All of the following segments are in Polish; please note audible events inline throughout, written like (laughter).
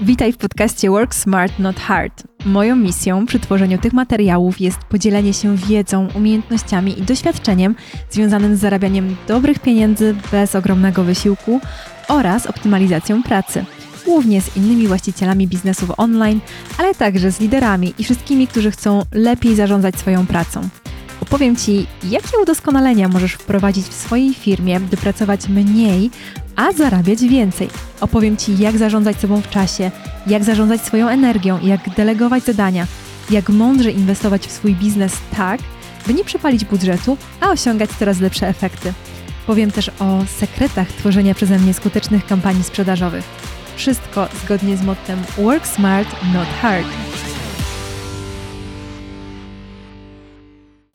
Witaj w podcaście Work Smart Not Hard. Moją misją przy tworzeniu tych materiałów jest podzielenie się wiedzą, umiejętnościami i doświadczeniem związanym z zarabianiem dobrych pieniędzy bez ogromnego wysiłku oraz optymalizacją pracy. Głównie z innymi właścicielami biznesów online, ale także z liderami i wszystkimi, którzy chcą lepiej zarządzać swoją pracą. Opowiem Ci, jakie udoskonalenia możesz wprowadzić w swojej firmie, by pracować mniej, a zarabiać więcej. Opowiem Ci, jak zarządzać sobą w czasie, jak zarządzać swoją energią, jak delegować zadania, jak mądrze inwestować w swój biznes tak, by nie przepalić budżetu, a osiągać coraz lepsze efekty. Powiem też o sekretach tworzenia przeze mnie skutecznych kampanii sprzedażowych. Wszystko zgodnie z mottem Work Smart, Not Hard.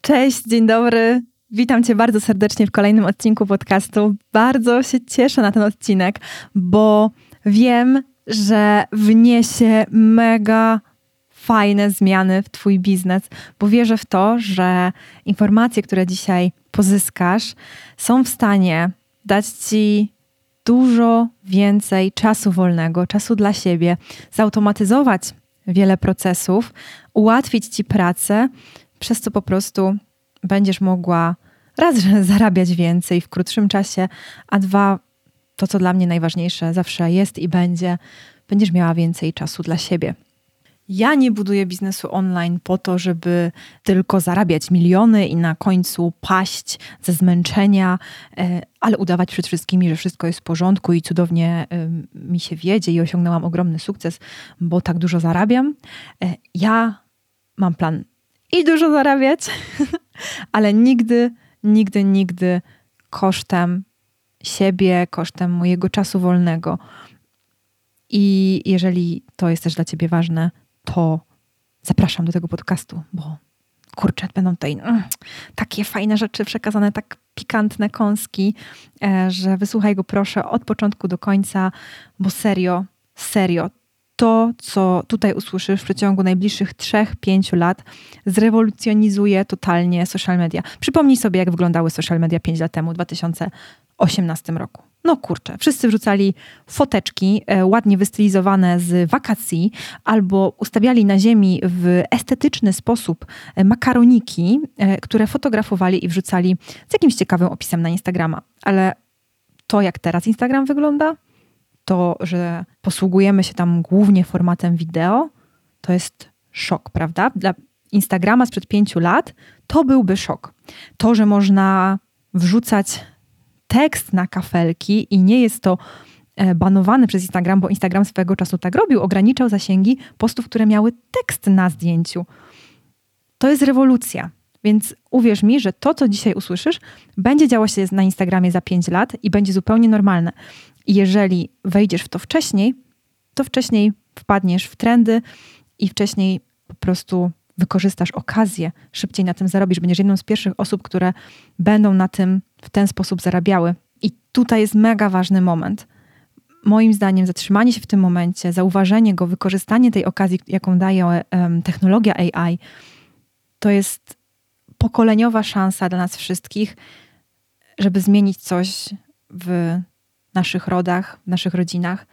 Cześć, dzień dobry. Witam Cię bardzo serdecznie w kolejnym odcinku podcastu. Bardzo się cieszę na ten odcinek, bo wiem, że wniesie mega fajne zmiany w Twój biznes, bo wierzę w to, że informacje, które dzisiaj pozyskasz, są w stanie dać Ci dużo więcej czasu wolnego, czasu dla siebie, zautomatyzować wiele procesów, ułatwić Ci pracę, przez co po prostu będziesz mogła raz, że (laughs) zarabiać więcej w krótszym czasie, a dwa, to co dla mnie najważniejsze zawsze jest i będzie, będziesz miała więcej czasu dla siebie. Ja nie buduję biznesu online po to, żeby tylko zarabiać miliony i na końcu paść ze zmęczenia, e, ale udawać przed wszystkimi, że wszystko jest w porządku i cudownie mi się wiedzie i osiągnęłam ogromny sukces, bo tak dużo zarabiam. E, ja mam plan i dużo zarabiać, (laughs) ale nigdy, nigdy, nigdy kosztem siebie, kosztem mojego czasu wolnego. I jeżeli to jest też dla Ciebie ważne, to zapraszam do tego podcastu, bo kurczę, będą tutaj mm, takie fajne rzeczy przekazane, tak pikantne kąski, e, że wysłuchaj go proszę od początku do końca, bo serio, serio, to, co tutaj usłyszysz w przeciągu najbliższych 3-5 lat, zrewolucjonizuje totalnie social media. Przypomnij sobie, jak wyglądały social media 5 lat temu, w 2018 roku. No kurczę, wszyscy wrzucali foteczki e, ładnie wystylizowane z wakacji albo ustawiali na ziemi w estetyczny sposób e, makaroniki, e, które fotografowali i wrzucali z jakimś ciekawym opisem na Instagrama. Ale to, jak teraz Instagram wygląda, to, że posługujemy się tam głównie formatem wideo, to jest szok, prawda? Dla Instagrama sprzed pięciu lat to byłby szok. To, że można wrzucać tekst na kafelki i nie jest to e, banowane przez Instagram, bo Instagram swego czasu tak robił, ograniczał zasięgi postów, które miały tekst na zdjęciu. To jest rewolucja. Więc uwierz mi, że to, co dzisiaj usłyszysz, będzie działo się na Instagramie za 5 lat i będzie zupełnie normalne. Jeżeli wejdziesz w to wcześniej, to wcześniej wpadniesz w trendy i wcześniej po prostu wykorzystasz okazję, szybciej na tym zarobisz. Będziesz jedną z pierwszych osób, które będą na tym w ten sposób zarabiały. I tutaj jest mega ważny moment. Moim zdaniem, zatrzymanie się w tym momencie, zauważenie go, wykorzystanie tej okazji, jaką daje um, technologia AI, to jest pokoleniowa szansa dla nas wszystkich, żeby zmienić coś w naszych rodach, w naszych rodzinach.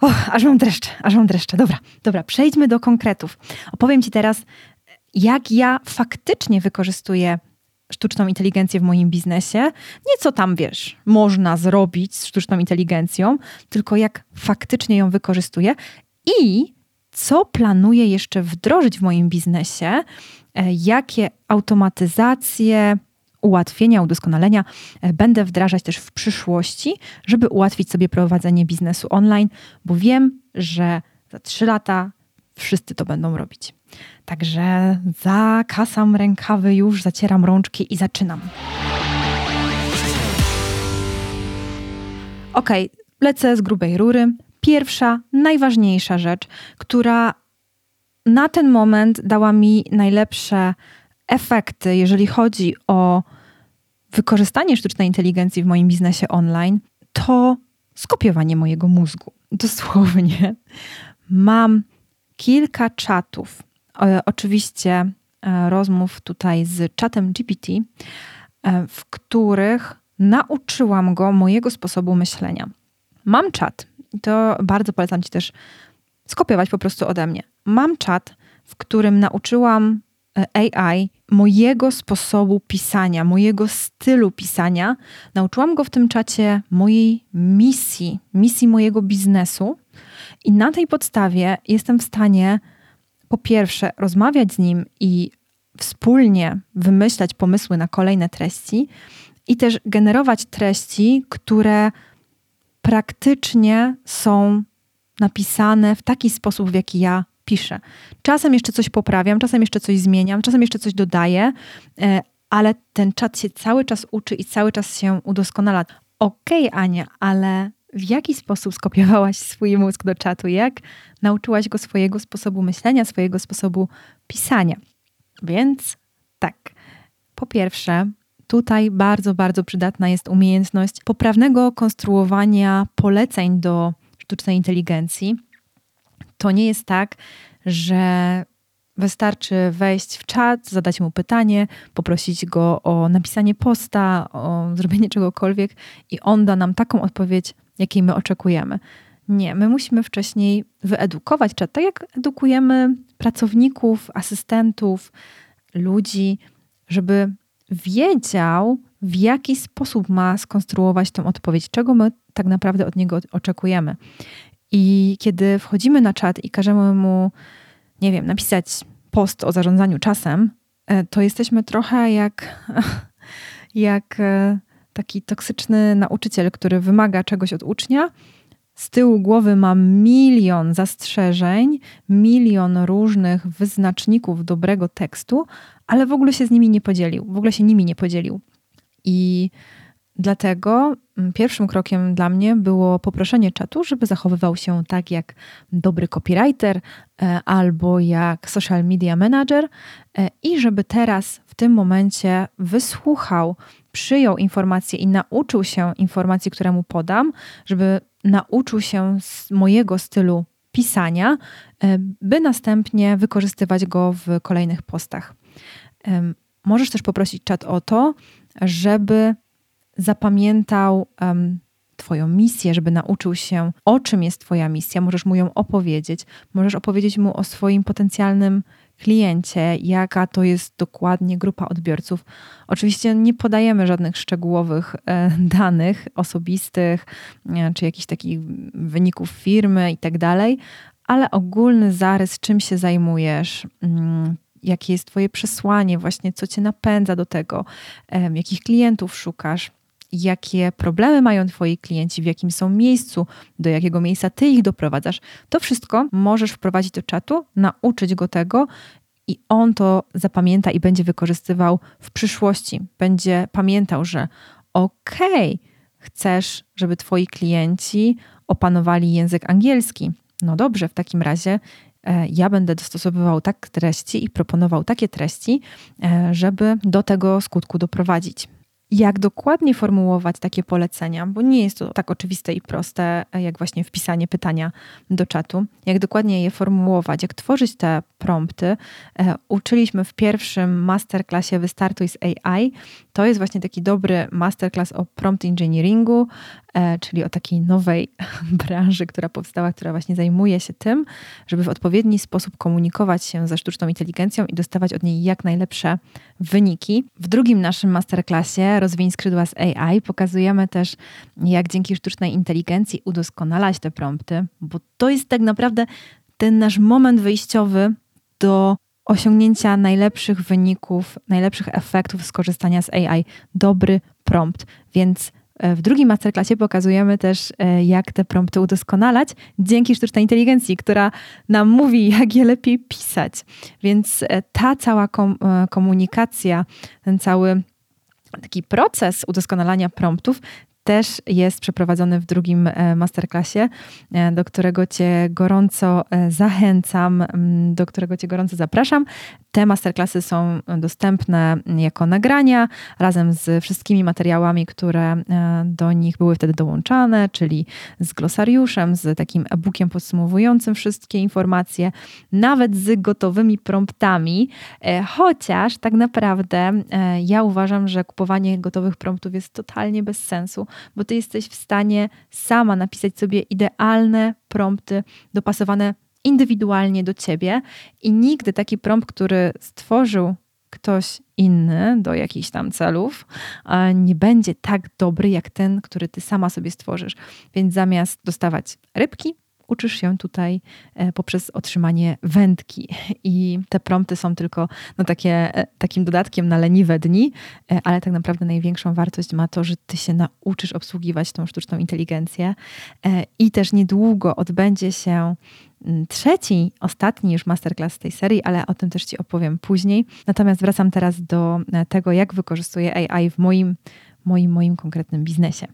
O, aż mam dreszcze, aż mam dreszcze. Dobra, dobra, przejdźmy do konkretów. Opowiem Ci teraz, jak ja faktycznie wykorzystuję sztuczną inteligencję w moim biznesie. Nie co tam, wiesz, można zrobić z sztuczną inteligencją, tylko jak faktycznie ją wykorzystuję i co planuję jeszcze wdrożyć w moim biznesie, e, jakie automatyzacje, ułatwienia, udoskonalenia e, będę wdrażać też w przyszłości, żeby ułatwić sobie prowadzenie biznesu online, bo wiem, że za trzy lata wszyscy to będą robić. Także zakasam rękawy już, zacieram rączki i zaczynam. Ok, lecę z grubej rury. Pierwsza, najważniejsza rzecz, która na ten moment dała mi najlepsze efekty, jeżeli chodzi o wykorzystanie sztucznej inteligencji w moim biznesie online, to skopiowanie mojego mózgu. Dosłownie. Mam kilka czatów, oczywiście e, rozmów tutaj z czatem GPT, e, w których nauczyłam go mojego sposobu myślenia. Mam czat, to bardzo polecam Ci też skopiować po prostu ode mnie. Mam czat, w którym nauczyłam e, AI mojego sposobu pisania, mojego stylu pisania. Nauczyłam go w tym czacie mojej misji, misji mojego biznesu. I na tej podstawie jestem w stanie po pierwsze rozmawiać z nim i wspólnie wymyślać pomysły na kolejne treści i też generować treści, które praktycznie są napisane w taki sposób, w jaki ja piszę. Czasem jeszcze coś poprawiam, czasem jeszcze coś zmieniam, czasem jeszcze coś dodaję, e, ale ten czat się cały czas uczy i cały czas się udoskonala. Okej, okay, Ania, ale w jaki sposób skopiowałaś swój mózg do czatu? Jak nauczyłaś go swojego sposobu myślenia, swojego sposobu pisania? Więc tak, po pierwsze, tutaj bardzo, bardzo przydatna jest umiejętność poprawnego konstruowania poleceń do sztucznej inteligencji. To nie jest tak, że wystarczy wejść w czat, zadać mu pytanie, poprosić go o napisanie posta, o zrobienie czegokolwiek i on da nam taką odpowiedź, jakiej my oczekujemy. Nie, my musimy wcześniej wyedukować czat, tak jak edukujemy pracowników, asystentów, ludzi, żeby wiedział, w jaki sposób ma skonstruować tą odpowiedź, czego my tak naprawdę od niego oczekujemy. I kiedy wchodzimy na czat i każemy mu, nie wiem, napisać post o zarządzaniu czasem, e, to jesteśmy trochę jak, (laughs) jak e, taki toksyczny nauczyciel, który wymaga czegoś od ucznia. Z tyłu głowy ma milion zastrzeżeń, milion różnych wyznaczników dobrego tekstu, ale w ogóle się z nimi nie podzielił, w ogóle się nimi nie podzielił. I dlatego mm, pierwszym krokiem dla mnie było poproszenie czatu, żeby zachowywał się tak jak dobry copywriter e, albo jak social media manager e, i żeby teraz w tym momencie wysłuchał, przyjął informacje i nauczył się informacji, które mu podam, żeby nauczył się mojego stylu pisania, e, by następnie wykorzystywać go w kolejnych postach. Możesz też poprosić czat o to, żeby zapamiętał um, Twoją misję, żeby nauczył się, o czym jest Twoja misja. Możesz mu ją opowiedzieć. Możesz opowiedzieć mu o swoim potencjalnym kliencie, jaka to jest dokładnie grupa odbiorców. Oczywiście nie podajemy żadnych szczegółowych e, danych osobistych, e, czy jakichś takich wyników firmy i tak dalej, ale ogólny zarys, czym się zajmujesz, mm, jakie jest Twoje przesłanie, właśnie co Cię napędza do tego, jakich klientów szukasz, jakie problemy mają Twoi klienci, w jakim są miejscu, do jakiego miejsca Ty ich doprowadzasz. To wszystko możesz wprowadzić do czatu, nauczyć go tego i on to zapamięta i będzie wykorzystywał w przyszłości. Będzie pamiętał, że okej, okay, chcesz, żeby Twoi klienci opanowali język angielski. No dobrze, w takim razie E, ja będę dostosowywał tak treści i proponował takie treści, e, żeby do tego skutku doprowadzić jak dokładnie formułować takie polecenia, bo nie jest to tak oczywiste i proste, jak właśnie wpisanie pytania do czatu. Jak dokładnie je formułować, jak tworzyć te prompty, e, uczyliśmy w pierwszym masterclassie Wystartuj z AI. To jest właśnie taki dobry masterclass o prompt engineeringu, e, czyli o takiej nowej (laughs) branży, która powstała, która właśnie zajmuje się tym, żeby w odpowiedni sposób komunikować się ze sztuczną inteligencją i dostawać od niej jak najlepsze wyniki. W drugim naszym masterclassie Rozwiń skrzydła z AI pokazujemy też, jak dzięki sztucznej inteligencji udoskonalać te prompty, bo to jest tak naprawdę ten nasz moment wyjściowy do osiągnięcia najlepszych wyników, najlepszych efektów skorzystania z AI. Dobry prompt. Więc e, w drugim masterclassie pokazujemy też, e, jak te prompty udoskonalać dzięki sztucznej inteligencji, która nam mówi, (laughs) jak je lepiej pisać. Więc e, ta cała komunikacja, ten cały taki proces udoskonalania promptów też jest przeprowadzony w drugim e, masterclassie, e, do którego Cię gorąco e, zachęcam, do którego Cię gorąco zapraszam. Te masterclassy są dostępne jako nagrania razem z wszystkimi materiałami, które do nich były wtedy dołączane, czyli z glosariuszem, z takim e-bookiem podsumowującym wszystkie informacje, nawet z gotowymi promptami, chociaż tak naprawdę ja uważam, że kupowanie gotowych promptów jest totalnie bez sensu, bo ty jesteś w stanie sama napisać sobie idealne prompty dopasowane indywidualnie do ciebie i nigdy taki prompt, który stworzył ktoś inny do jakichś tam celów, nie będzie tak dobry jak ten, który ty sama sobie stworzysz. Więc zamiast dostawać rybki, uczysz się tutaj e, poprzez otrzymanie wędki. I te prompty są tylko no, takie, e, takim dodatkiem na leniwe dni, e, ale tak naprawdę największą wartość ma to, że ty się nauczysz obsługiwać tą sztuczną inteligencję i też niedługo odbędzie się trzeci, ostatni już masterclass tej serii, ale o tym też Ci opowiem później. Natomiast wracam teraz do tego, jak wykorzystuję AI w moim, moim, moim konkretnym biznesie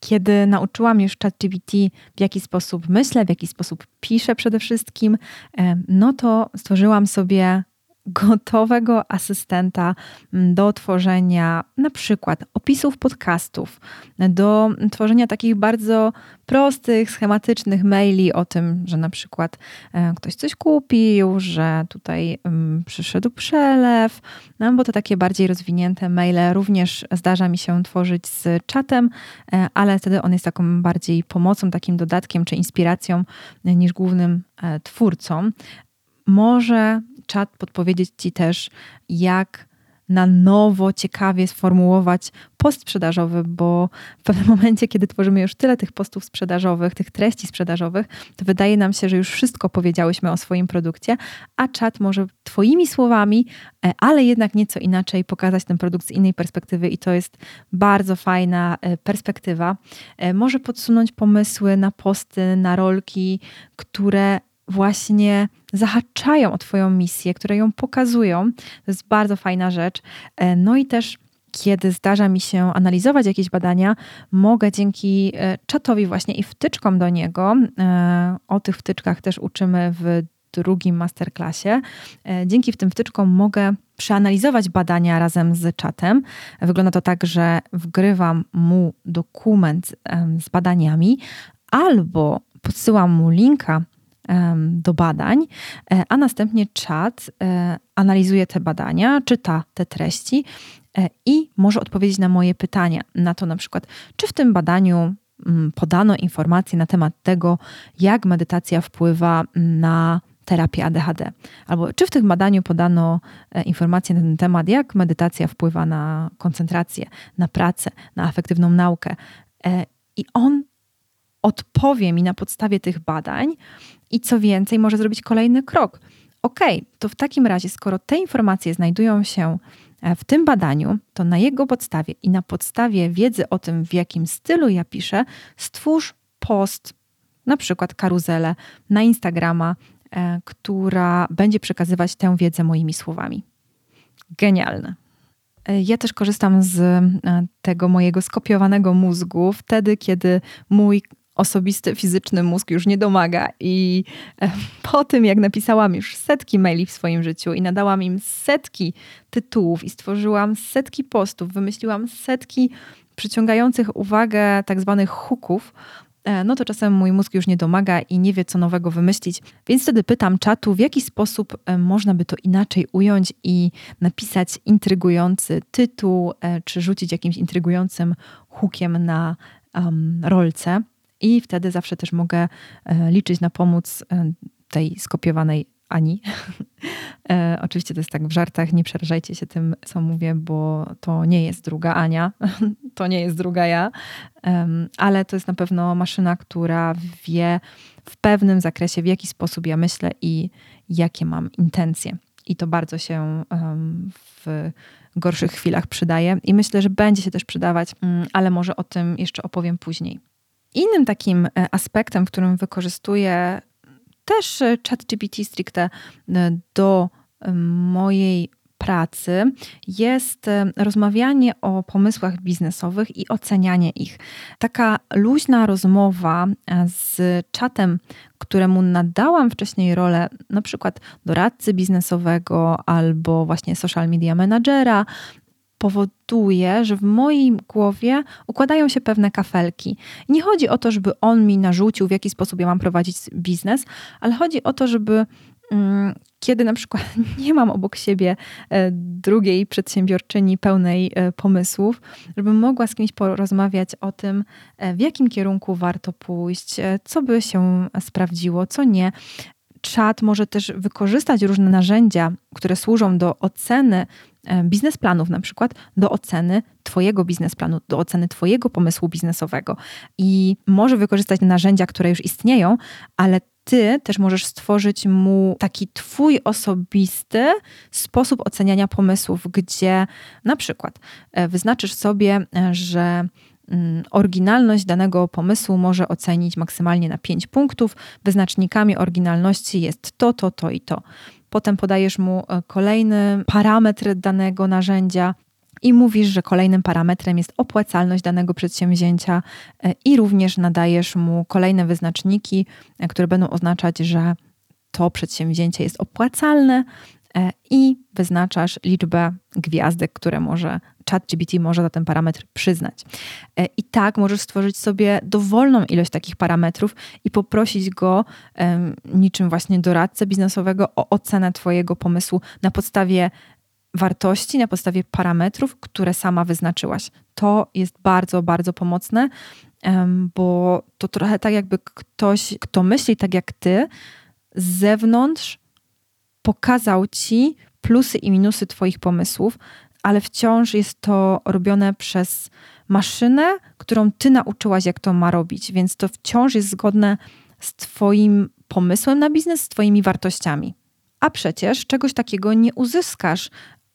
kiedy nauczyłam już ChatGPT, w jaki sposób myślę, w jaki sposób piszę przede wszystkim, no to stworzyłam sobie gotowego asystenta mm, do tworzenia na przykład opisów podcastów, do tworzenia takich bardzo prostych, schematycznych maili o tym, że na przykład e, ktoś coś kupił, że tutaj mm, przyszedł przelew, no bo to takie bardziej rozwinięte maile również zdarza mi się tworzyć z czatem, e, ale wtedy on jest taką bardziej pomocą, takim dodatkiem czy inspiracją e, niż głównym twórcą. Może czat podpowiedzieć Ci też, jak na nowo, ciekawie sformułować post sprzedażowy, bo w pewnym momencie, kiedy tworzymy już tyle tych postów sprzedażowych, tych treści sprzedażowych, to wydaje nam się, że już wszystko powiedziałyśmy o swoim produkcie, a czat może Twoimi słowami, e, ale jednak nieco inaczej pokazać ten produkt z innej perspektywy i to jest bardzo fajna e, perspektywa. E, może podsunąć pomysły na posty, na rolki, które właśnie zahaczają o Twoją misję, które ją pokazują. To jest bardzo fajna rzecz. E, no i też kiedy zdarza mi się analizować jakieś badania, mogę dzięki e, czatowi właśnie i wtyczkom do niego, e, o tych wtyczkach też uczymy w drugim masterclassie, dzięki tym wtyczkom mogę przeanalizować badania razem z czatem. Wygląda to tak, że wgrywam mu dokument z badaniami albo podsyłam mu linka do badań, e, a następnie czat e, analizuje te badania, czyta te treści e, i może odpowiedzieć na moje pytania. Na to na przykład, czy w tym badaniu mm, podano informacje na temat tego, jak medytacja wpływa na terapię ADHD. Albo czy w tym badaniu podano informacje na ten temat, jak medytacja wpływa na koncentrację, na pracę, na efektywną naukę. I on odpowie mi na podstawie tych badań i co więcej, może zrobić kolejny krok. Ok, to w takim razie, skoro te informacje znajdują się e, w tym badaniu, to na jego podstawie i na podstawie wiedzy o tym, w jakim stylu ja piszę, stwórz post, na przykład karuzelę na Instagrama, e, która będzie przekazywać tę wiedzę moimi słowami. Genialne. E, ja też korzystam z tego mojego skopiowanego mózgu wtedy, kiedy mój osobisty, fizyczny mózg już nie domaga. I e, (laughs) po tym, jak napisałam już setki maili w swoim życiu i nadałam im setki tytułów i stworzyłam setki postów, wymyśliłam setki przyciągających uwagę tak zwanych hooków, e, no to czasem mój mózg już nie domaga i nie wie, co nowego wymyślić. Więc wtedy pytam czatu, w jaki sposób e, można by to inaczej ująć i napisać intrygujący tytuł, czy rzucić jakimś intrygującym hookiem na um, rolce i wtedy zawsze też mogę e, liczyć na pomoc e, tej skopiowanej Ani. (laughs) E, oczywiście to jest tak w żartach, nie przerażajcie się tym, co mówię, bo to nie jest druga Ania, (laughs) to nie jest druga ja, ale to jest na pewno maszyna, która wie w pewnym zakresie, w jaki sposób ja myślę i jakie mam intencje. I to bardzo się w gorszych chwilach przydaje i myślę, że będzie się też przydawać, mm, ale może o tym jeszcze opowiem później. Innym takim e, aspektem, w którym wykorzystuję też e, ChatGPT stricte e, do mojej pracy jest rozmawianie o pomysłach biznesowych i ocenianie ich. Taka luźna rozmowa z czatem, któremu nadałam wcześniej rolę na przykład doradcy biznesowego albo właśnie social media managera, powoduje, że w mojej głowie układają się pewne kafelki. Nie chodzi o to, żeby on mi narzucił, w jaki sposób ja mam prowadzić biznes, ale chodzi o to, żeby mm, kiedy na przykład (laughs) nie mam obok siebie e, drugiej przedsiębiorczyni pełnej e, pomysłów, żebym mogła z kimś porozmawiać o tym, e, w jakim kierunku warto pójść, co by się sprawdziło, co nie, czat może też wykorzystać różne narzędzia, które służą do oceny e, biznesplanów, na przykład do oceny Twojego biznesplanu, do oceny Twojego pomysłu biznesowego. I może wykorzystać narzędzia, które już istnieją, ale ty też możesz stworzyć mu taki twój osobisty sposób oceniania pomysłów, gdzie na przykład e, wyznaczysz sobie, e, że oryginalność danego pomysłu może ocenić maksymalnie na 5 punktów. Wyznacznikami oryginalności jest to, to, to i to. Potem podajesz mu e, kolejny parametr danego narzędzia, i mówisz, że kolejnym parametrem jest opłacalność danego przedsięwzięcia e, i również nadajesz mu kolejne wyznaczniki, e, które będą oznaczać, że to przedsięwzięcie jest opłacalne i wyznaczasz liczbę gwiazdek, które może ChatGPT może za ten parametr przyznać. I tak możesz stworzyć sobie dowolną ilość takich parametrów i poprosić go, niczym właśnie doradcę biznesowego, o ocenę Twojego pomysłu na podstawie wartości na podstawie parametrów, które sama wyznaczyłaś. To jest bardzo, bardzo pomocne, bo to trochę tak, jakby ktoś, kto myśli tak jak ty, z zewnątrz pokazał ci plusy i minusy Twoich pomysłów, ale wciąż jest to robione przez maszynę, którą Ty nauczyłaś, jak to ma robić, więc to wciąż jest zgodne z Twoim pomysłem na biznes, z Twoimi wartościami. A przecież czegoś takiego nie uzyskasz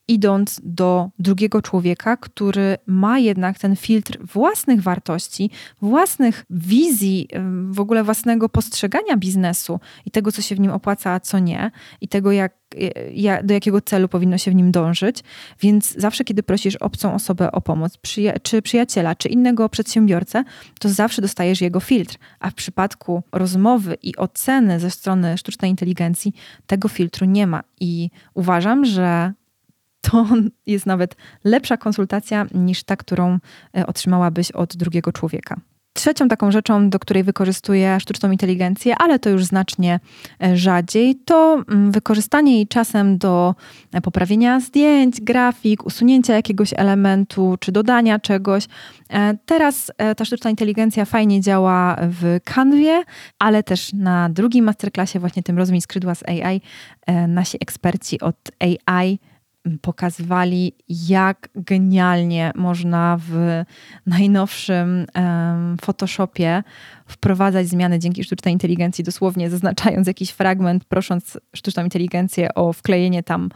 idąc do drugiego człowieka, który ma jednak ten filtr własnych wartości, własnych wizji, w ogóle własnego postrzegania biznesu i tego, co się w nim opłaca, a co nie, i tego, jak, jak, do jakiego celu powinno się w nim dążyć. Więc zawsze, kiedy prosisz obcą osobę o pomoc, przyja czy przyjaciela, czy innego przedsiębiorcę, to zawsze dostajesz jego filtr. A w przypadku rozmowy i oceny ze strony sztucznej inteligencji, tego filtru nie ma. I uważam, że to jest nawet lepsza konsultacja niż ta, którą e, otrzymałabyś od drugiego człowieka. Trzecią taką rzeczą, do której wykorzystuję sztuczną inteligencję, ale to już znacznie e, rzadziej, to mm, wykorzystanie jej czasem do e, poprawienia zdjęć, grafik, usunięcia jakiegoś elementu czy dodania czegoś. Teraz ta sztuczna inteligencja fajnie działa w Canwie, ale też na drugim masterclassie, właśnie tym Rozumiem skrzydła z AI, nasi eksperci od AI pokazywali, jak genialnie można w najnowszym Photoshopie wprowadzać zmiany dzięki sztucznej inteligencji, dosłownie zaznaczając jakiś fragment, prosząc sztuczną inteligencję o wklejenie tam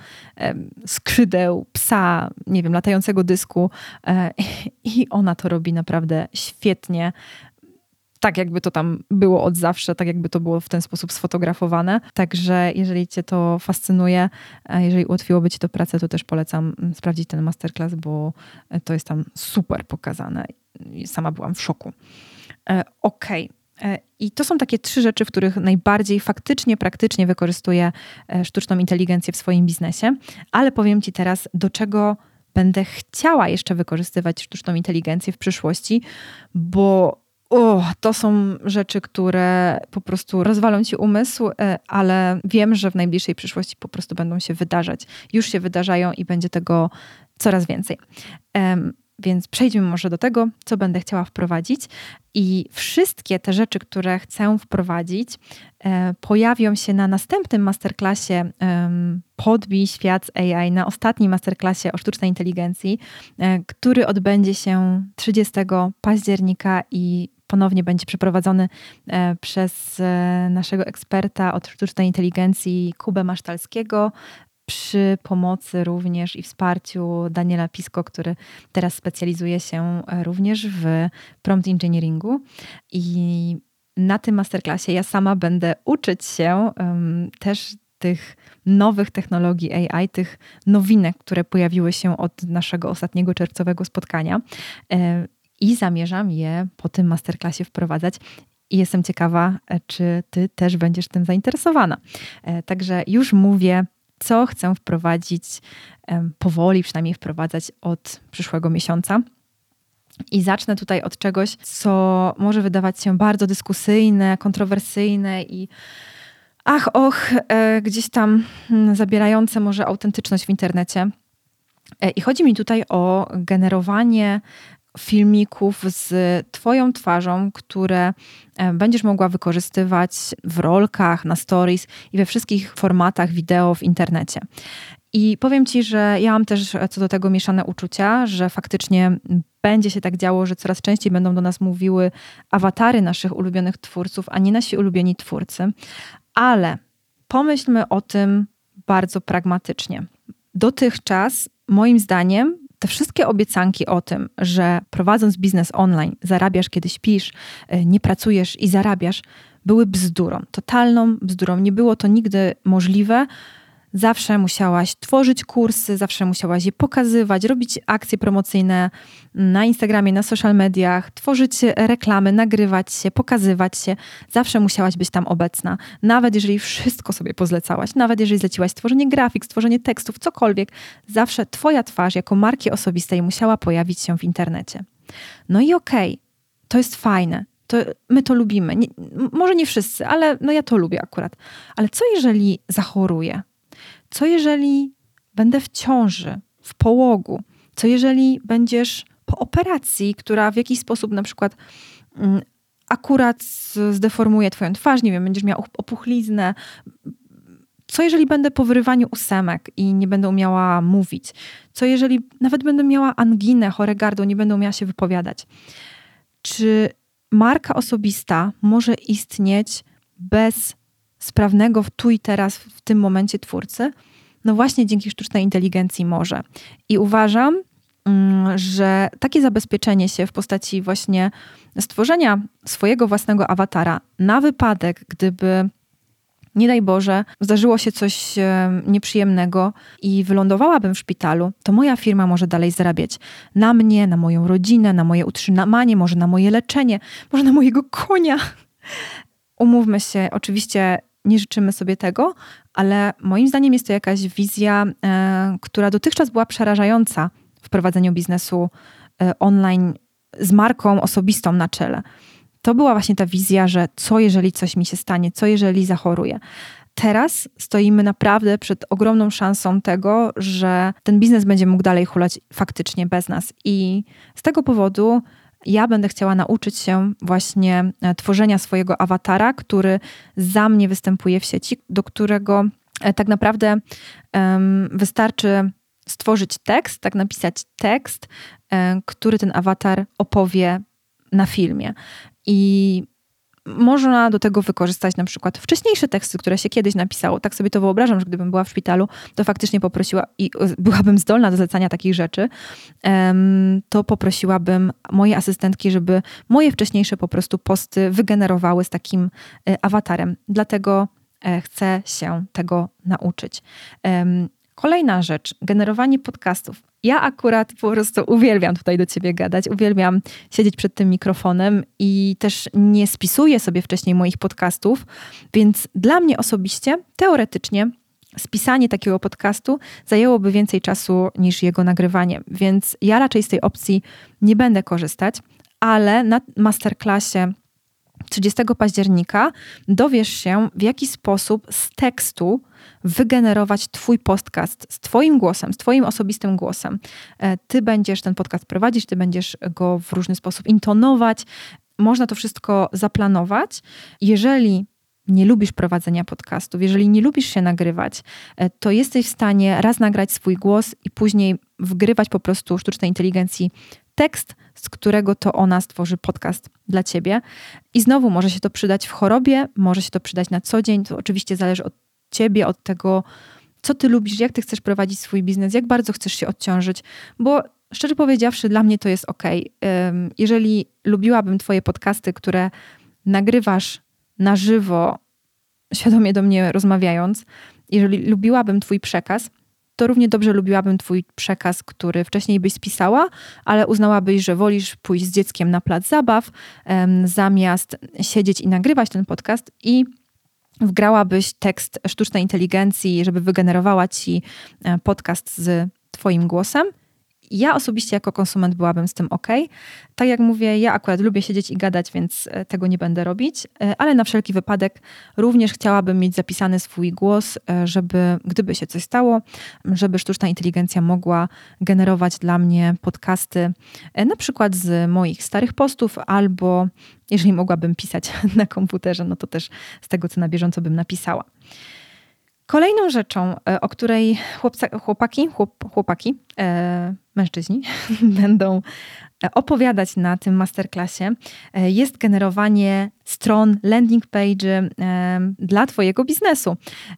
skrzydeł, psa, nie wiem, latającego dysku. Um, I ona to robi naprawdę świetnie tak, jakby to tam było od zawsze, tak jakby to było w ten sposób sfotografowane. Także jeżeli Cię to fascynuje, jeżeli ułatwiłoby Ci to pracę, to też polecam mm, sprawdzić ten masterclass, bo e, to jest tam super pokazane. Sama byłam w szoku. E, okej. Okay. E, I to są takie trzy rzeczy, w których najbardziej faktycznie, praktycznie wykorzystuję sztuczną inteligencję w swoim biznesie, ale powiem Ci teraz, do czego będę chciała jeszcze wykorzystywać sztuczną inteligencję w przyszłości, bo to są rzeczy, które po prostu rozwalą ci umysł, e, ale wiem, że w najbliższej przyszłości po prostu będą się wydarzać. Już się wydarzają i będzie tego coraz więcej. Więc przejdźmy może do tego, co będę chciała wprowadzić. I wszystkie te rzeczy, które chcę wprowadzić, e, pojawią się na następnym masterclassie Podbij świat AI, na ostatnim masterclassie o sztucznej inteligencji, e, który odbędzie się 30 października i ponownie będzie przeprowadzony e, przez e, naszego eksperta od sztucznej inteligencji Kubę Masztalskiego przy pomocy również i wsparciu Daniela Pisko, który teraz specjalizuje się e, również w prompt engineeringu. I na tym masterclassie ja sama będę uczyć się um, też tych nowych technologii AI, tych nowinek, które pojawiły się od naszego ostatniego czerwcowego spotkania i zamierzam je po tym masterclassie wprowadzać. I jestem ciekawa, e, czy Ty też będziesz tym zainteresowana. E, także już mówię, co chcę wprowadzić, powoli przynajmniej wprowadzać od przyszłego miesiąca. I zacznę tutaj od czegoś, co może wydawać się bardzo dyskusyjne, kontrowersyjne i ach, och, e, gdzieś tam hmm, zabierające może autentyczność w internecie. I chodzi mi tutaj o generowanie filmików z Twoją twarzą, które e, będziesz mogła wykorzystywać w rolkach, na stories i we wszystkich formatach wideo w internecie. I powiem Ci, że ja mam też co do tego mieszane uczucia, że faktycznie będzie się tak działo, że coraz częściej będą do nas mówiły awatary naszych ulubionych twórców, a nie nasi ulubieni twórcy. Ale pomyślmy o tym bardzo pragmatycznie. Dotychczas, moim zdaniem, te wszystkie obiecanki o tym, że prowadząc biznes online zarabiasz, kiedy śpisz, e, nie pracujesz i zarabiasz, były bzdurą, totalną bzdurą. Nie było to nigdy możliwe Zawsze musiałaś tworzyć kursy, zawsze musiałaś je pokazywać, robić akcje promocyjne na Instagramie, na social mediach, tworzyć reklamy, nagrywać się, pokazywać się. Zawsze musiałaś być tam obecna. Nawet jeżeli wszystko sobie pozlecałaś, nawet jeżeli zleciłaś stworzenie grafik, stworzenie tekstów, cokolwiek, zawsze Twoja twarz jako marki osobistej musiała pojawić się w internecie. No i okej, okay, to jest fajne. To my to lubimy. Nie, może nie wszyscy, ale no ja to lubię akurat. Ale co jeżeli zachoruję? Co jeżeli będę w ciąży, w połogu? Co jeżeli będziesz po operacji, która w jakiś sposób na przykład mm, akurat zdeformuje twoją twarz, nie wiem, będziesz miał opuchliznę. Co jeżeli będę po wyrywaniu ósemek i nie będę umiała mówić? Co jeżeli nawet będę miała anginę, chore gardło, nie będę umiała się wypowiadać? Czy marka osobista może istnieć bez sprawnego w tu i teraz, w tym momencie twórcy? No właśnie dzięki sztucznej inteligencji może. I uważam, mm, że takie zabezpieczenie się w postaci właśnie stworzenia swojego własnego awatara na wypadek, gdyby nie daj Boże, zdarzyło się coś nieprzyjemnego i wylądowałabym w szpitalu, to moja firma może dalej zarabiać na mnie, na moją rodzinę, na moje utrzymanie, może na moje leczenie, może na mojego konia. Umówmy się, oczywiście nie życzymy sobie tego, ale moim zdaniem jest to jakaś wizja, e, która dotychczas była przerażająca w prowadzeniu biznesu e, online z marką osobistą na czele. To była właśnie ta wizja, że co jeżeli coś mi się stanie, co jeżeli zachoruję. Teraz stoimy naprawdę przed ogromną szansą tego, że ten biznes będzie mógł dalej hulać faktycznie bez nas. I z tego powodu ja będę chciała nauczyć się właśnie e, tworzenia swojego awatara, który za mnie występuje w sieci, do którego e, tak naprawdę um, wystarczy stworzyć tekst, tak napisać tekst, um, który ten awatar opowie na filmie. I można do tego wykorzystać na przykład wcześniejsze teksty, które się kiedyś napisało. Tak sobie to wyobrażam, że gdybym była w szpitalu, to faktycznie poprosiła i byłabym zdolna do zlecania takich rzeczy, to poprosiłabym moje asystentki, żeby moje wcześniejsze po prostu posty wygenerowały z takim e, awatarem. Dlatego e, chcę się tego nauczyć. Kolejna rzecz, generowanie podcastów. Ja akurat po prostu uwielbiam tutaj do ciebie gadać, uwielbiam siedzieć przed tym mikrofonem i też nie spisuję sobie wcześniej moich podcastów, więc dla mnie osobiście, teoretycznie, spisanie takiego podcastu zajęłoby więcej czasu niż jego nagrywanie, więc ja raczej z tej opcji nie będę korzystać, ale na masterclassie 30 października dowiesz się, w jaki sposób z tekstu wygenerować Twój podcast z Twoim głosem, z Twoim osobistym głosem. E, ty będziesz ten podcast prowadzić, Ty będziesz go w różny sposób intonować. Można to wszystko zaplanować. Jeżeli nie lubisz prowadzenia podcastów, jeżeli nie lubisz się nagrywać, e, to jesteś w stanie raz nagrać swój głos i później wgrywać po prostu sztucznej inteligencji tekst, z którego to ona stworzy podcast dla ciebie. I znowu może się to przydać w chorobie, może się to przydać na co dzień. To oczywiście zależy od ciebie, od tego, co ty lubisz, jak ty chcesz prowadzić swój biznes, jak bardzo chcesz się odciążyć, bo szczerze powiedziawszy, dla mnie to jest ok. Jeżeli lubiłabym Twoje podcasty, które nagrywasz na żywo, świadomie do mnie rozmawiając, jeżeli lubiłabym Twój przekaz, to równie dobrze lubiłabym Twój przekaz, który wcześniej byś spisała, ale uznałabyś, że wolisz pójść z dzieckiem na plac zabaw, um, zamiast siedzieć i nagrywać ten podcast i wgrałabyś tekst sztucznej inteligencji, żeby wygenerowała ci e, podcast z Twoim głosem ja osobiście jako konsument byłabym z tym ok. Tak jak mówię, ja akurat lubię siedzieć i gadać, więc e, tego nie będę robić, e, ale na wszelki wypadek również chciałabym mieć zapisany swój głos, e, żeby gdyby się coś stało, żeby sztuczna inteligencja mogła generować dla mnie podcasty, na przykład z moich starych postów, albo jeżeli mogłabym pisać (laughs) na komputerze, no to też z tego, co na bieżąco bym napisała. Kolejną rzeczą, e, o której chłopca, chłopaki, chłop, chłopaki, e, mężczyźni (laughs) będą e, opowiadać na tym masterclassie, e, jest generowanie stron, landing page e, dla Twojego biznesu.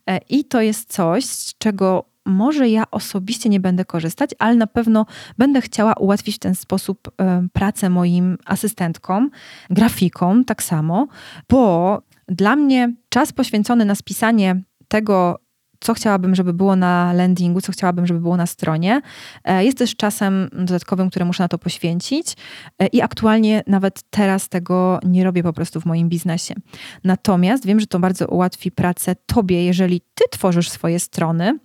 E, I to jest coś, z czego może ja osobiście nie będę korzystać, ale na pewno będę chciała ułatwić w ten sposób pracę moim asystentkom, grafikom tak samo, bo dla mnie czas poświęcony na spisanie tego, co chciałabym, żeby było na landingu, co chciałabym, żeby było na stronie. E, jest też czasem dodatkowym, które muszę na to poświęcić e, i aktualnie nawet teraz tego nie robię po prostu w moim biznesie. Natomiast wiem, że to bardzo ułatwi pracę tobie, jeżeli ty tworzysz swoje strony,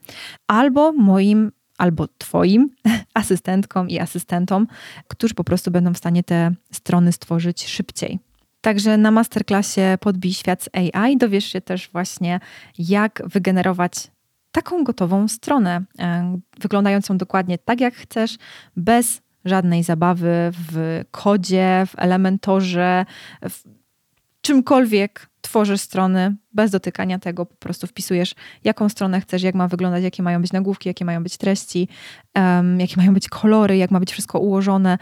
albo moim albo Twoim (laughs) asystentkom i asystentom, którzy po prostu będą w stanie te strony stworzyć szybciej. Także na masterclassie Podbij świat z AI dowiesz się też właśnie, jak wygenerować taką gotową stronę, e, wyglądającą dokładnie tak, jak chcesz, bez żadnej zabawy w kodzie, w elementorze, w czymkolwiek tworzysz strony. Bez dotykania tego, po prostu wpisujesz, jaką stronę chcesz, jak ma wyglądać, jakie mają być nagłówki, jakie mają być treści, um, jakie mają być kolory, jak ma być wszystko ułożone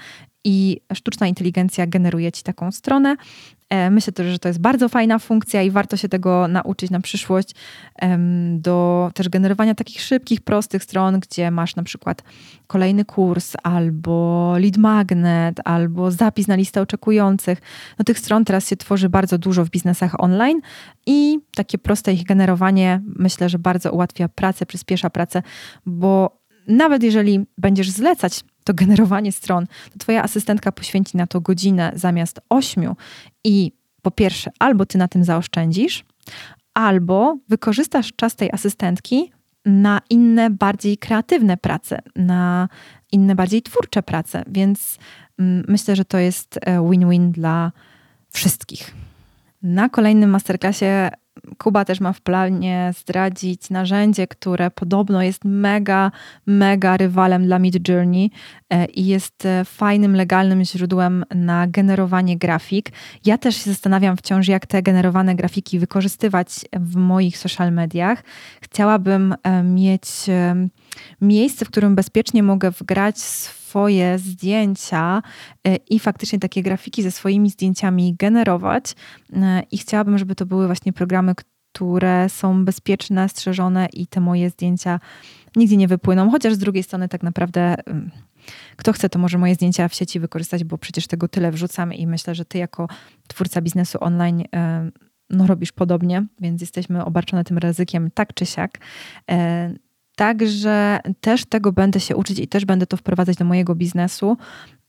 i sztuczna inteligencja generuje ci taką stronę. E, myślę też, że to jest bardzo fajna funkcja i warto się tego nauczyć na przyszłość do też generowania takich szybkich, prostych stron, gdzie masz na przykład kolejny kurs albo lead magnet, albo zapis na listę oczekujących. No tych stron teraz się tworzy bardzo dużo w biznesach online i takie proste ich generowanie myślę, że bardzo ułatwia pracę, przyspiesza pracę, bo nawet jeżeli będziesz zlecać to generowanie stron, to Twoja asystentka poświęci na to godzinę zamiast ośmiu i po pierwsze, albo Ty na tym zaoszczędzisz, albo wykorzystasz czas tej asystentki na inne, bardziej kreatywne prace, na inne, bardziej twórcze prace, więc mm, myślę, że to jest e, win-win dla wszystkich. Na kolejnym masterclassie Kuba też ma w planie zdradzić narzędzie, które podobno jest mega, mega rywalem dla Mid Journey e, i jest e, fajnym, legalnym źródłem na generowanie grafik. Ja też się zastanawiam wciąż, jak te generowane grafiki wykorzystywać w moich social mediach. Chciałabym e, mieć miejsce, w którym bezpiecznie mogę wgrać swoje zdjęcia e, i faktycznie takie grafiki ze swoimi zdjęciami generować. E, I chciałabym, żeby to były właśnie programy, które są bezpieczne, strzeżone i te moje zdjęcia nigdzie nie wypłyną. Chociaż z drugiej strony, tak naprawdę, kto chce, to może moje zdjęcia w sieci wykorzystać, bo przecież tego tyle wrzucam i myślę, że ty jako twórca biznesu online e, no, robisz podobnie, więc jesteśmy obarczone tym ryzykiem tak czy siak. Także też tego będę się uczyć i też będę to wprowadzać do mojego biznesu,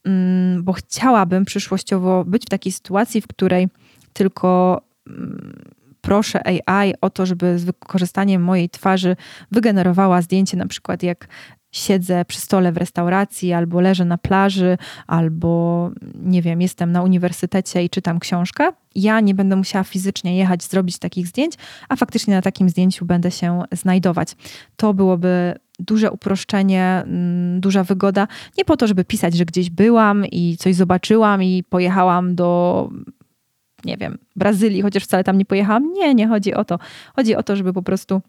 mm, bo chciałabym przyszłościowo być w takiej sytuacji, w której tylko mm, proszę AI o to, żeby z wykorzystaniem mojej twarzy wygenerowała zdjęcie, na przykład jak siedzę przy stole w restauracji, albo leżę na plaży, albo nie wiem, jestem na uniwersytecie i czytam książkę, ja nie będę musiała fizycznie jechać, zrobić takich zdjęć, a faktycznie na takim zdjęciu będę się znajdować. To byłoby duże uproszczenie, mm, duża wygoda. Nie po to, żeby pisać, że gdzieś byłam i coś zobaczyłam i pojechałam do nie wiem, Brazylii, chociaż wcale tam nie pojechałam. Nie, nie chodzi o to. Chodzi o to, żeby po prostu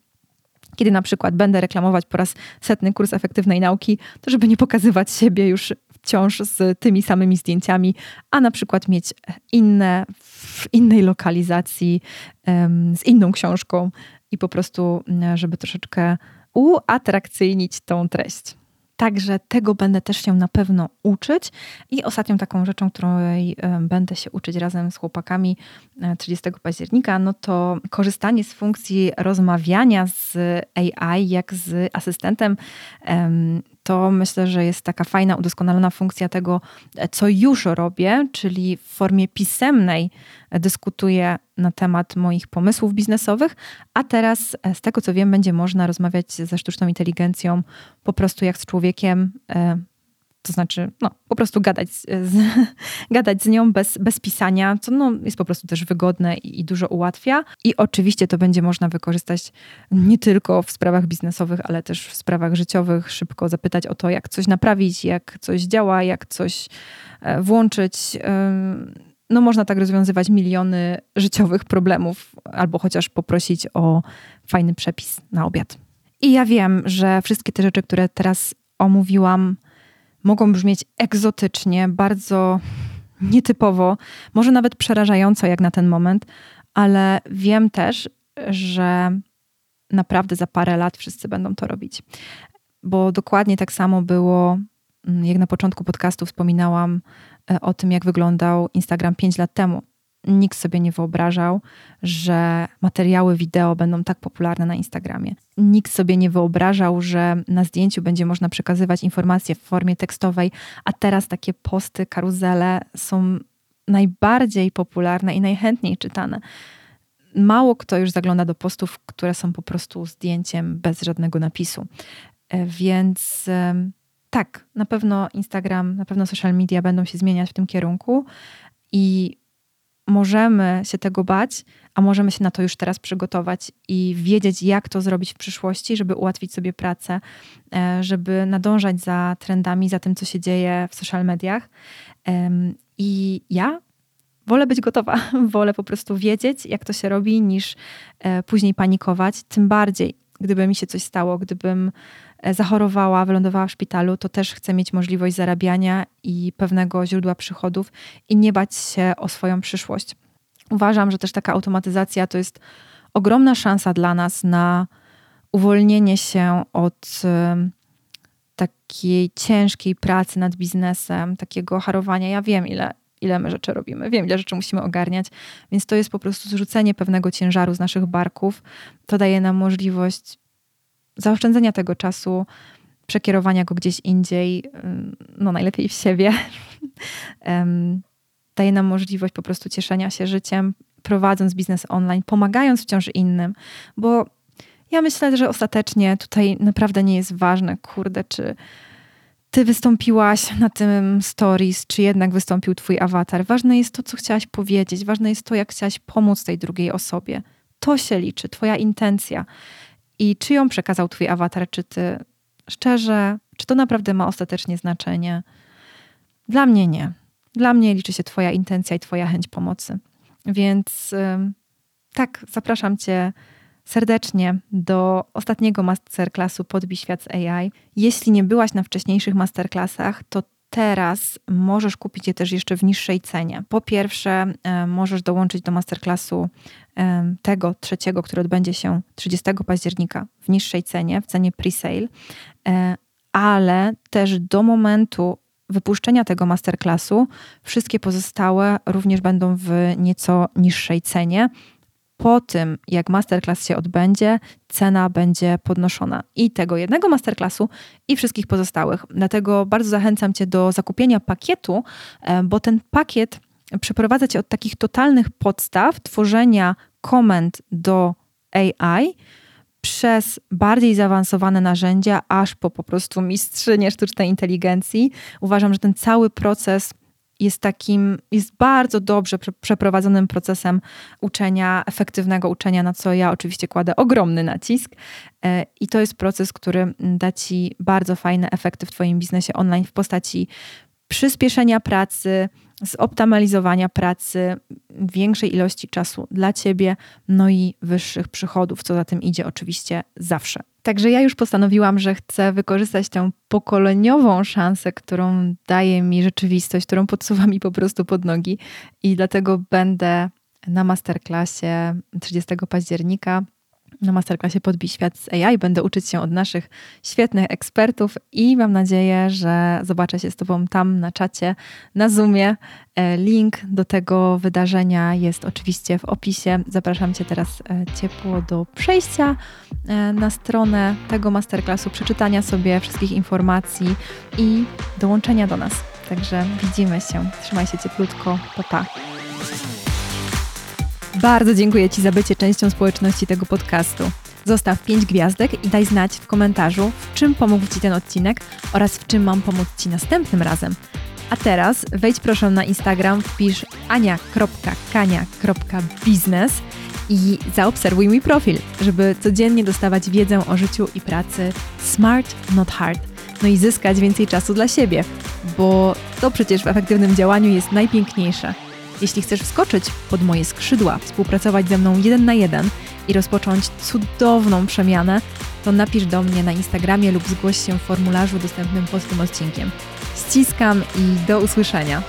kiedy na przykład będę reklamować po raz setny kurs efektywnej nauki, to żeby nie pokazywać siebie już wciąż z tymi samymi zdjęciami, a na przykład mieć inne w innej lokalizacji, z inną książką i po prostu, żeby troszeczkę uatrakcyjnić tą treść. Także tego będę też się na pewno uczyć. I ostatnią taką rzeczą, której będę się uczyć razem z chłopakami 30 e, października, no to korzystanie z funkcji rozmawiania z AI, jak z asystentem to myślę, że jest taka fajna, udoskonalona funkcja tego, co już robię, czyli w formie pisemnej dyskutuję na temat moich pomysłów biznesowych, a teraz e, z tego co wiem, będzie można rozmawiać ze sztuczną inteligencją po prostu jak z człowiekiem, e, to znaczy, no, po prostu gadać z, (laughs) gadać z nią bez, bez pisania, co no, jest po prostu też wygodne i, i, dużo ułatwia. I oczywiście to będzie można wykorzystać nie tylko w sprawach biznesowych, ale też w sprawach życiowych. Szybko zapytać o to, jak coś naprawić, jak coś działa, jak coś e, włączyć. No, można tak rozwiązywać miliony życiowych problemów, albo chociaż poprosić o fajny przepis na obiad. I ja wiem, że wszystkie te rzeczy, które teraz omówiłam, mogą brzmieć egzotycznie, bardzo nietypowo, może nawet przerażająco jak na ten moment, ale wiem też, że naprawdę za parę lat wszyscy będą to robić. Bo dokładnie tak samo było, mm, jak na początku podcastu wspominałam e, o tym, jak wyglądał Instagram 5 lat temu nikt sobie nie wyobrażał, że materiały wideo będą tak popularne na Instagramie. Nikt sobie nie wyobrażał, że na zdjęciu będzie można przekazywać informacje w formie tekstowej, a teraz takie posty, karuzele są najbardziej popularne i najchętniej czytane. Mało kto już zagląda do postów, które są po prostu zdjęciem bez żadnego napisu. E, więc tak, na pewno Instagram, na pewno social media będą się zmieniać w tym kierunku i możemy się tego bać, a możemy się na to już teraz przygotować i wiedzieć, jak to zrobić w przyszłości, żeby ułatwić sobie pracę, e, żeby nadążać za trendami, za tym, co się dzieje w social mediach. I ja wolę być gotowa, (laughs) wolę po prostu wiedzieć, jak to się robi, niż e, później panikować. Tym bardziej, gdyby mi się coś stało, gdybym zachorowała, wylądowała w szpitalu, to też chcę mieć możliwość zarabiania i pewnego źródła przychodów i nie bać się o swoją przyszłość. Uważam, że też taka automatyzacja to jest ogromna szansa dla nas na uwolnienie się od takiej ciężkiej pracy nad biznesem, takiego harowania. Ja wiem, ile, ile my rzeczy robimy, wiem, ile rzeczy musimy ogarniać, więc to jest po prostu zrzucenie pewnego ciężaru z naszych barków. To daje nam możliwość zaoszczędzenia tego czasu, przekierowania go gdzieś indziej, no najlepiej w siebie. (laughs) daje nam możliwość po prostu cieszenia się życiem, prowadząc biznes online, pomagając wciąż innym, bo ja myślę, że ostatecznie tutaj naprawdę nie jest ważne, kurde, czy ty wystąpiłaś na tym stories, czy jednak wystąpił twój awatar. Ważne jest to, co chciałaś powiedzieć, ważne jest to, jak chciałaś pomóc tej drugiej osobie. To się liczy, twoja intencja. I czy ją przekazał twój awatar, czy ty szczerze, czy to naprawdę ma ostatecznie znaczenie? Dla mnie nie. Dla mnie liczy się Twoja intencja i Twoja chęć pomocy. Więc tak, zapraszam Cię serdecznie do ostatniego masterclassu Podbij świat z AI. Jeśli nie byłaś na wcześniejszych masterclassach, to teraz możesz kupić je też jeszcze w niższej cenie. Po pierwsze, możesz dołączyć do masterclassu tego trzeciego, który odbędzie się 30 października w niższej cenie, w cenie pre-sale, e, ale też do momentu wypuszczenia tego masterclassu wszystkie pozostałe również będą w nieco niższej cenie. Po tym, jak masterclass się odbędzie, cena będzie podnoszona i tego jednego masterclassu, i wszystkich pozostałych. Dlatego bardzo zachęcam Cię do zakupienia pakietu, e, bo ten pakiet przeprowadza Cię od takich totalnych podstaw tworzenia komend do AI przez bardziej zaawansowane narzędzia, aż po po prostu mistrzynię sztucznej inteligencji. Uważam, że ten cały proces jest takim, jest bardzo dobrze przeprowadzonym procesem uczenia, efektywnego uczenia, na co ja oczywiście kładę ogromny nacisk. E, I to jest proces, który da Ci bardzo fajne efekty w Twoim biznesie online w postaci przyspieszenia pracy, zoptymalizowania pracy, większej ilości czasu dla ciebie, no i wyższych przychodów, co za tym idzie oczywiście zawsze. Także ja już postanowiłam, że chcę wykorzystać tę pokoleniową szansę, którą daje mi rzeczywistość, którą podsuwa mi po prostu pod nogi i dlatego będę na masterclassie 30 października na masterclassie Podbij Świat z AI. Będę uczyć się od naszych świetnych ekspertów i mam nadzieję, że zobaczę się z Tobą tam na czacie, na Zoomie. E, link do tego wydarzenia jest oczywiście w opisie. Zapraszam Cię teraz e, ciepło do przejścia e, na stronę tego masterclassu, przeczytania sobie wszystkich informacji i dołączenia do nas. Także widzimy się. Trzymaj się cieplutko. Pa, pa. Bardzo dziękuję Ci za bycie częścią społeczności tego podcastu. Zostaw 5 gwiazdek i daj znać w komentarzu, w czym pomógł Ci ten odcinek oraz w czym mam pomóc Ci następnym razem. A teraz wejdź proszę na Instagram, wpisz ania.kania.biznes i zaobserwuj mój profil, żeby codziennie dostawać wiedzę o życiu i pracy smart, not hard. No i zyskać więcej czasu dla siebie, bo to przecież w efektywnym działaniu jest najpiękniejsze. Jeśli chcesz wskoczyć pod moje skrzydła, współpracować ze mną jeden na jeden i rozpocząć cudowną przemianę, to napisz do mnie na Instagramie lub zgłoś się w formularzu dostępnym pod tym odcinkiem. Ściskam i do usłyszenia.